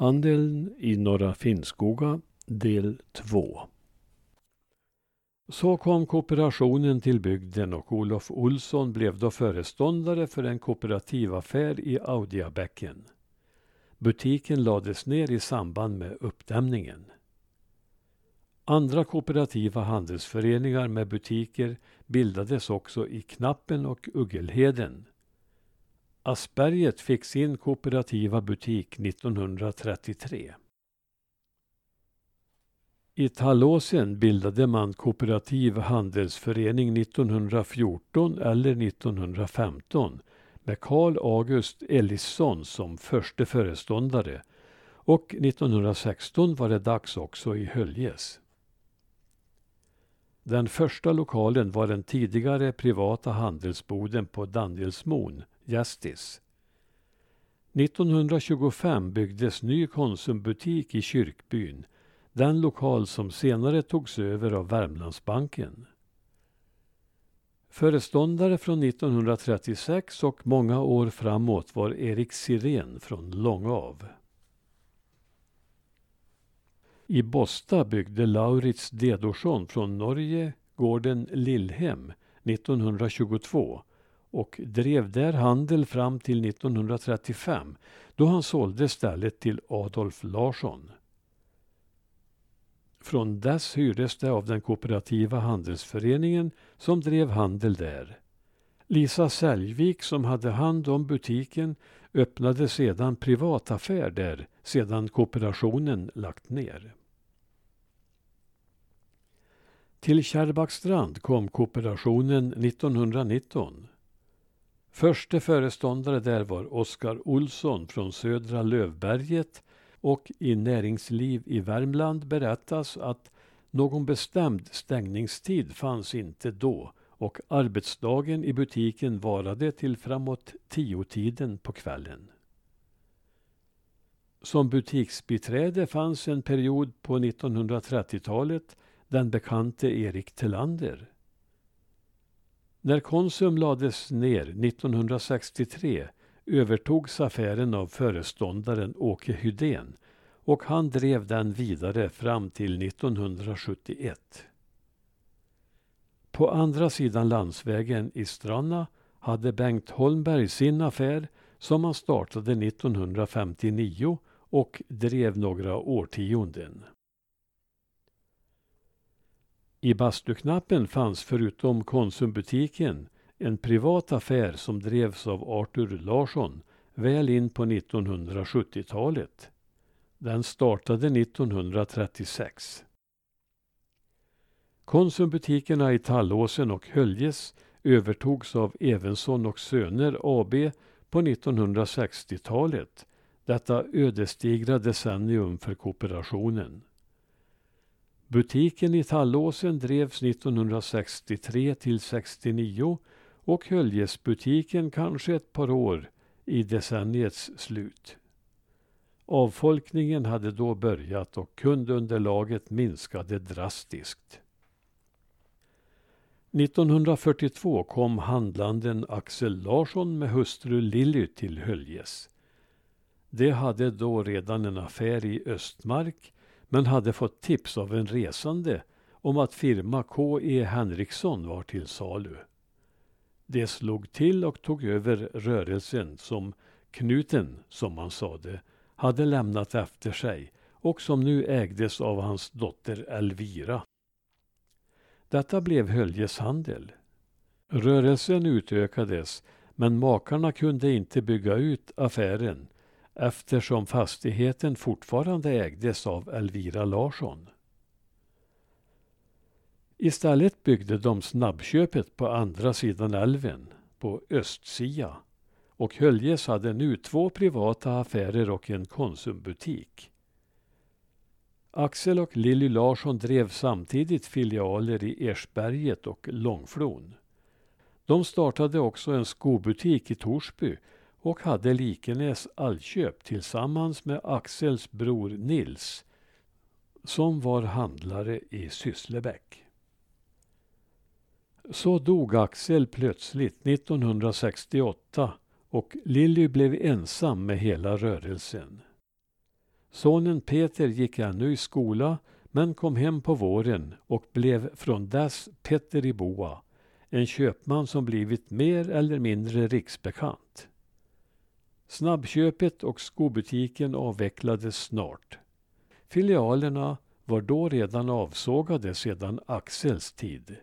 Handeln i Norra Finnskoga del 2 Så kom kooperationen till bygden och Olof Olsson blev då föreståndare för en kooperativaffär i Audiabäcken. Butiken lades ner i samband med uppdämningen. Andra kooperativa handelsföreningar med butiker bildades också i Knappen och Uggelheden. Asperget fick sin kooperativa butik 1933. I Tallåsen bildade man kooperativ handelsförening 1914 eller 1915 med Carl August Ellisson som förste föreståndare och 1916 var det dags också i Höljes. Den första lokalen var den tidigare privata handelsboden på Danielsmon, Gästis. 1925 byggdes ny Konsumbutik i Kyrkbyn, den lokal som senare togs över av Värmlandsbanken. Föreståndare från 1936 och många år framåt var Erik Sirén från Långav. I Bosta byggde Laurits Dedorsson från Norge gården Lillhem 1922 och drev där handel fram till 1935 då han sålde stället till Adolf Larsson. Från dess hyrdes det av den kooperativa handelsföreningen som drev handel där. Lisa Säljvik som hade hand om butiken öppnade sedan privataffär där sedan kooperationen lagt ner. Till Kärrbackstrand kom kooperationen 1919. Förste föreståndare där var Oskar Olsson från Södra Lövberget och i Näringsliv i Värmland berättas att någon bestämd stängningstid fanns inte då och arbetsdagen i butiken varade till framåt tiotiden på kvällen. Som butiksbiträde fanns en period på 1930-talet den bekante Erik Tillander. När Konsum lades ner 1963 övertogs affären av föreståndaren Åke Hydén och han drev den vidare fram till 1971. På andra sidan landsvägen i Stranna hade Bengt Holmberg sin affär som han startade 1959 och drev några årtionden. I Bastuknappen fanns förutom Konsumbutiken en privat affär som drevs av Artur Larsson väl in på 1970-talet. Den startade 1936. Konsumbutikerna i Tallåsen och Höljes övertogs av Evensson och Söner AB på 1960-talet. Detta ödesdigra decennium för kooperationen. Butiken i Tallåsen drevs 1963 till 69 och Höljesbutiken kanske ett par år i decenniets slut. Avfolkningen hade då börjat och kundunderlaget minskade drastiskt. 1942 kom handlanden Axel Larsson med hustru Lilly till Höljes. De hade då redan en affär i Östmark men hade fått tips av en resande om att firma K.E. Henriksson var till salu. De slog till och tog över rörelsen som knuten, som man sade, hade lämnat efter sig och som nu ägdes av hans dotter Elvira. Detta blev Höljes handel. Rörelsen utökades men makarna kunde inte bygga ut affären eftersom fastigheten fortfarande ägdes av Elvira Larsson. Istället byggde de snabbköpet på andra sidan älven, på Östsia. och Höljes hade nu två privata affärer och en Konsumbutik. Axel och Lilly Larsson drev samtidigt filialer i Ersberget och Långflon. De startade också en skobutik i Torsby och hade Likenäs Allköp tillsammans med Axels bror Nils som var handlare i Sysslebäck. Så dog Axel plötsligt 1968 och Lilly blev ensam med hela rörelsen. Sonen Peter gick ännu i skola men kom hem på våren och blev från dess Petter i Boa, en köpman som blivit mer eller mindre riksbekant. Snabbköpet och skobutiken avvecklades snart. Filialerna var då redan avsågade sedan Axels tid.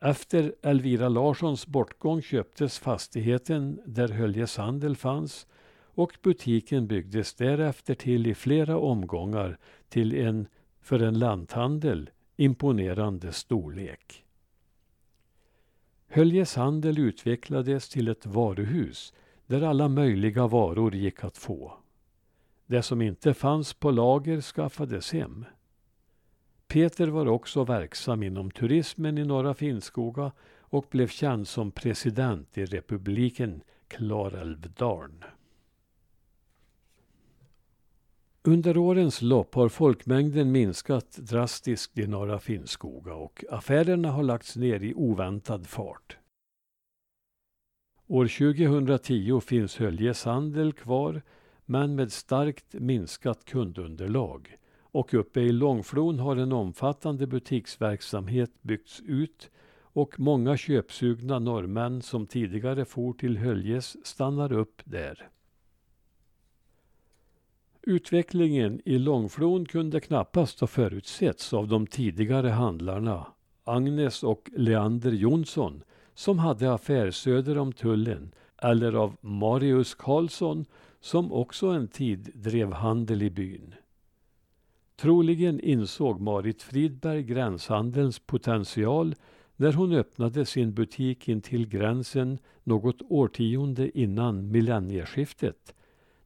Efter Elvira Larssons bortgång köptes fastigheten där Höljes handel fanns och butiken byggdes därefter till i flera omgångar till en, för en lanthandel, imponerande storlek. Höljes handel utvecklades till ett varuhus där alla möjliga varor gick att få. Det som inte fanns på lager skaffades hem. Peter var också verksam inom turismen i norra Finnskoga och blev känd som president i republiken Klarälvdalen. Under årens lopp har folkmängden minskat drastiskt i norra Finnskoga och affärerna har lagts ner i oväntad fart. År 2010 finns Höljes handel kvar men med starkt minskat kundunderlag. Och uppe i Långflon har en omfattande butiksverksamhet byggts ut och många köpsugna norrmän som tidigare for till Höljes stannar upp där. Utvecklingen i Långflon kunde knappast ha förutsetts av de tidigare handlarna Agnes och Leander Jonsson som hade affär söder om tullen eller av Marius Karlsson som också en tid drev handel i byn. Troligen insåg Marit Fridberg gränshandelns potential när hon öppnade sin butik intill gränsen något årtionde innan millennieskiftet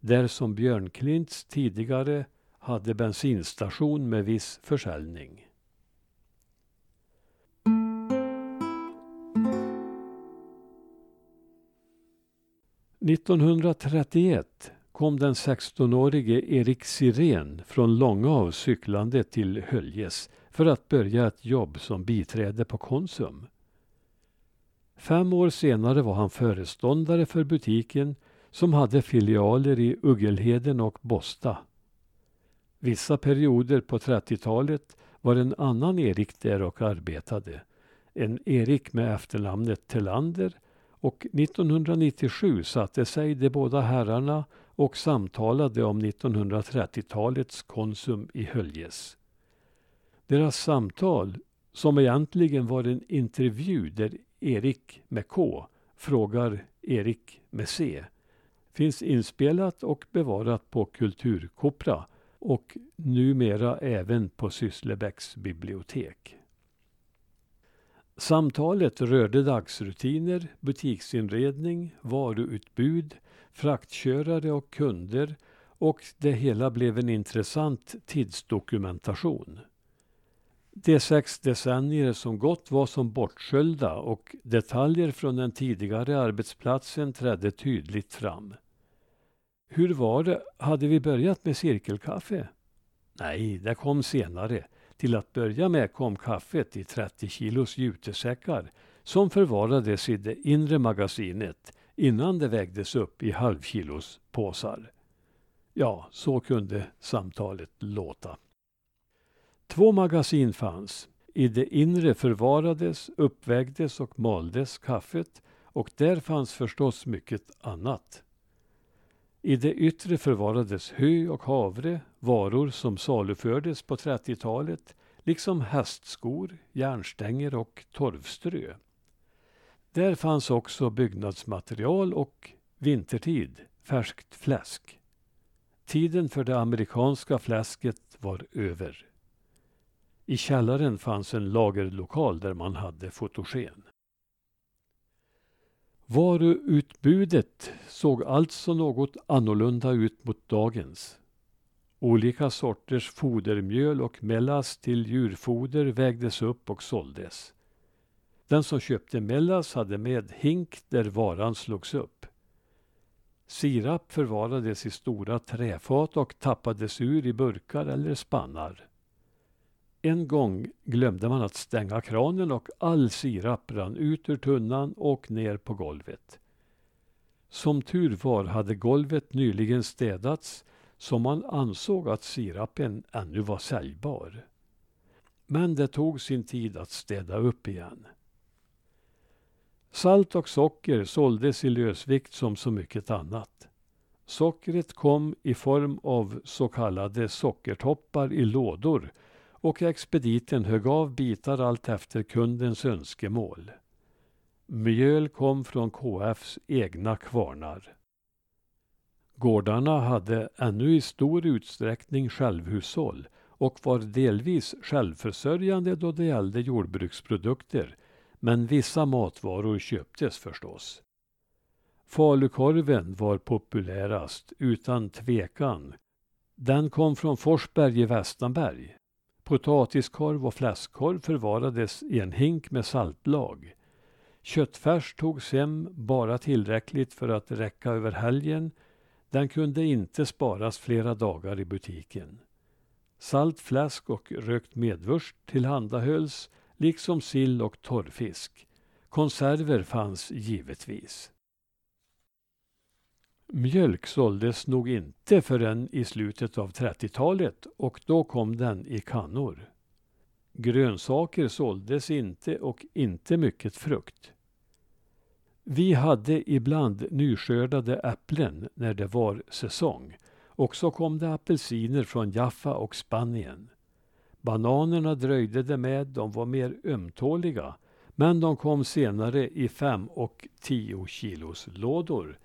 där som Björnklints tidigare hade bensinstation med viss försäljning. 1931 kom den 16-årige Erik Sirén från Långav cyklande till Höljes för att börja ett jobb som biträde på Konsum. Fem år senare var han föreståndare för butiken som hade filialer i Uggelheden och Bosta. Vissa perioder på 30-talet var en annan Erik där och arbetade. En Erik med efternamnet Telander och 1997 satte sig de båda herrarna och samtalade om 1930-talets Konsum i Höljes. Deras samtal, som egentligen var en intervju där Erik med K frågar Erik med C, finns inspelat och bevarat på Kulturkopra och numera även på Sysslebäcks bibliotek. Samtalet rörde dagsrutiner, butiksinredning, varuutbud, fraktkörare och kunder och det hela blev en intressant tidsdokumentation. De sex decennier som gått var som bortsköljda och detaljer från den tidigare arbetsplatsen trädde tydligt fram. Hur var det, hade vi börjat med cirkelkaffe? Nej, det kom senare. Till att börja med kom kaffet i 30 kilos jutesäckar som förvarades i det inre magasinet innan det vägdes upp i halvkilos påsar. Ja, så kunde samtalet låta. Två magasin fanns. I det inre förvarades, uppvägdes och maldes kaffet och där fanns förstås mycket annat. I det yttre förvarades hö och havre, varor som salufördes på 30-talet, liksom hästskor, järnstänger och torvströ. Där fanns också byggnadsmaterial och, vintertid, färskt fläsk. Tiden för det amerikanska fläsket var över. I källaren fanns en lagerlokal där man hade fotogen. Varuutbudet såg alltså något annorlunda ut mot dagens. Olika sorters fodermjöl och mellas till djurfoder vägdes upp och såldes. Den som köpte mellas hade med hink där varan slogs upp. Sirap förvarades i stora träfat och tappades ur i burkar eller spannar. En gång glömde man att stänga kranen och all sirap rann ut ur tunnan och ner på golvet. Som tur var hade golvet nyligen städats så man ansåg att sirapen ännu var säljbar. Men det tog sin tid att städa upp igen. Salt och socker såldes i lösvikt som så mycket annat. Sockret kom i form av så kallade sockertoppar i lådor och expediten högg av bitar allt efter kundens önskemål. Mjöl kom från KFs egna kvarnar. Gårdarna hade ännu i stor utsträckning självhushåll och var delvis självförsörjande då det gällde jordbruksprodukter, men vissa matvaror köptes förstås. Falukorven var populärast, utan tvekan. Den kom från Forsberg i Västanberg. Potatiskorv och fläskkorv förvarades i en hink med saltlag. Köttfärs togs hem bara tillräckligt för att räcka över helgen. Den kunde inte sparas flera dagar i butiken. Salt fläsk och rökt medvurst tillhandahölls, liksom sill och torrfisk. Konserver fanns givetvis. Mjölk såldes nog inte förrän i slutet av 30-talet och då kom den i kannor. Grönsaker såldes inte och inte mycket frukt. Vi hade ibland nyskördade äpplen när det var säsong och så kom det apelsiner från Jaffa och Spanien. Bananerna dröjde det med, de var mer ömtåliga men de kom senare i fem och tio kilos lådor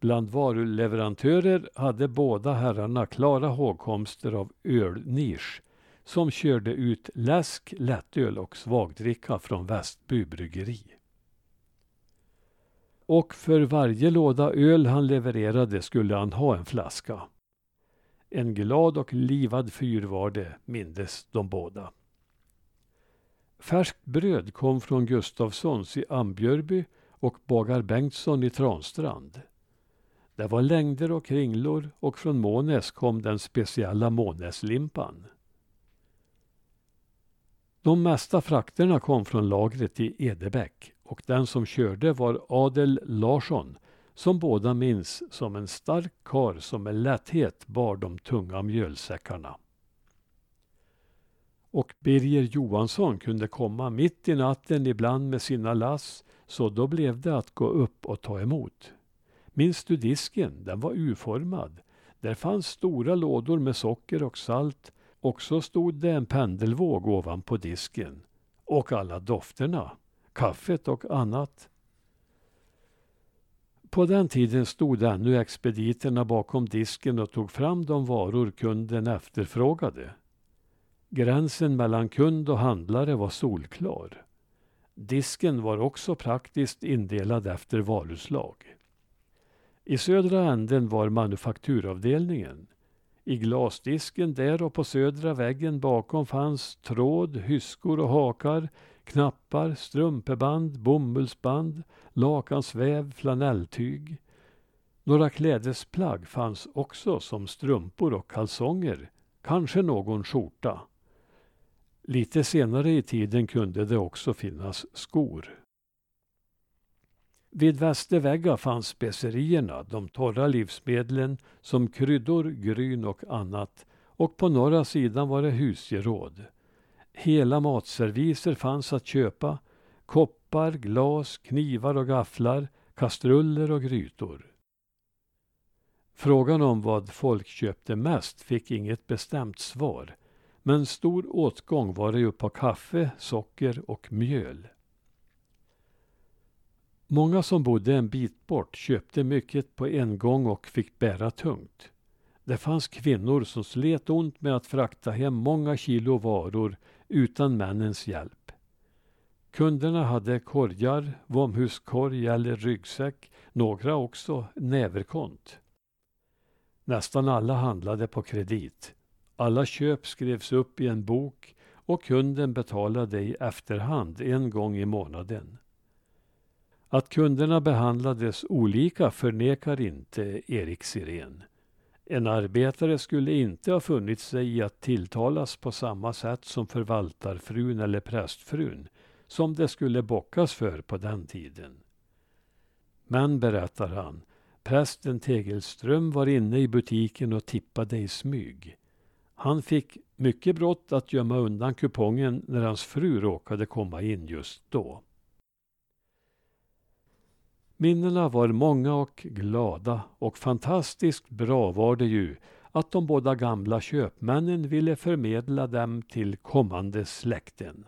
Bland varuleverantörer hade båda herrarna klara hågkomster av ölnisch som körde ut läsk, lättöl och svagdricka från Västby bryggeri. Och för varje låda öl han levererade skulle han ha en flaska. En glad och livad fyr var det, mindes de båda. Färskt bröd kom från Gustavssons i Ambjörby och Bagar Bengtsson i Transtrand. Det var längder och kringlor och från Månäs kom den speciella Månäslimpan. De mesta frakterna kom från lagret i Edebäck och den som körde var Adel Larsson som båda minns som en stark kar som med lätthet bar de tunga mjölsäckarna. Och Birger Johansson kunde komma mitt i natten ibland med sina lass så då blev det att gå upp och ta emot. Minns du disken? Den var U-formad. Där fanns stora lådor med socker och salt och så stod det en pendelvåg ovanpå disken. Och alla dofterna. Kaffet och annat. På den tiden stod ännu expediterna bakom disken och tog fram de varor kunden efterfrågade. Gränsen mellan kund och handlare var solklar. Disken var också praktiskt indelad efter varuslag. I södra änden var manufakturavdelningen. I glasdisken där och på södra väggen bakom fanns tråd, hyskor och hakar, knappar, strumpeband, bomullsband, lakansväv, flanelltyg. Några klädesplagg fanns också som strumpor och kalsonger, kanske någon skjorta. Lite senare i tiden kunde det också finnas skor. Vid Västervägga fanns specerierna, de torra livsmedlen som kryddor, gryn och annat och på norra sidan var det husgeråd. Hela matserviser fanns att köpa, koppar, glas, knivar och gafflar, kastruller och grytor. Frågan om vad folk köpte mest fick inget bestämt svar, men stor åtgång var det ju på kaffe, socker och mjöl. Många som bodde en bit bort köpte mycket på en gång och fick bära tungt. Det fanns kvinnor som slet ont med att frakta hem många kilo varor utan männens hjälp. Kunderna hade korgar, vomhuskorg eller ryggsäck, några också näverkont. Nästan alla handlade på kredit. Alla köp skrevs upp i en bok och kunden betalade i efterhand en gång i månaden. Att kunderna behandlades olika förnekar inte Erik Sirén. En arbetare skulle inte ha funnit sig i att tilltalas på samma sätt som förvaltarfrun eller prästfrun, som det skulle bockas för på den tiden. Men, berättar han, prästen Tegelström var inne i butiken och tippade i smyg. Han fick mycket brått att gömma undan kupongen när hans fru råkade komma in just då. Minnena var många och glada och fantastiskt bra var det ju att de båda gamla köpmännen ville förmedla dem till kommande släkten.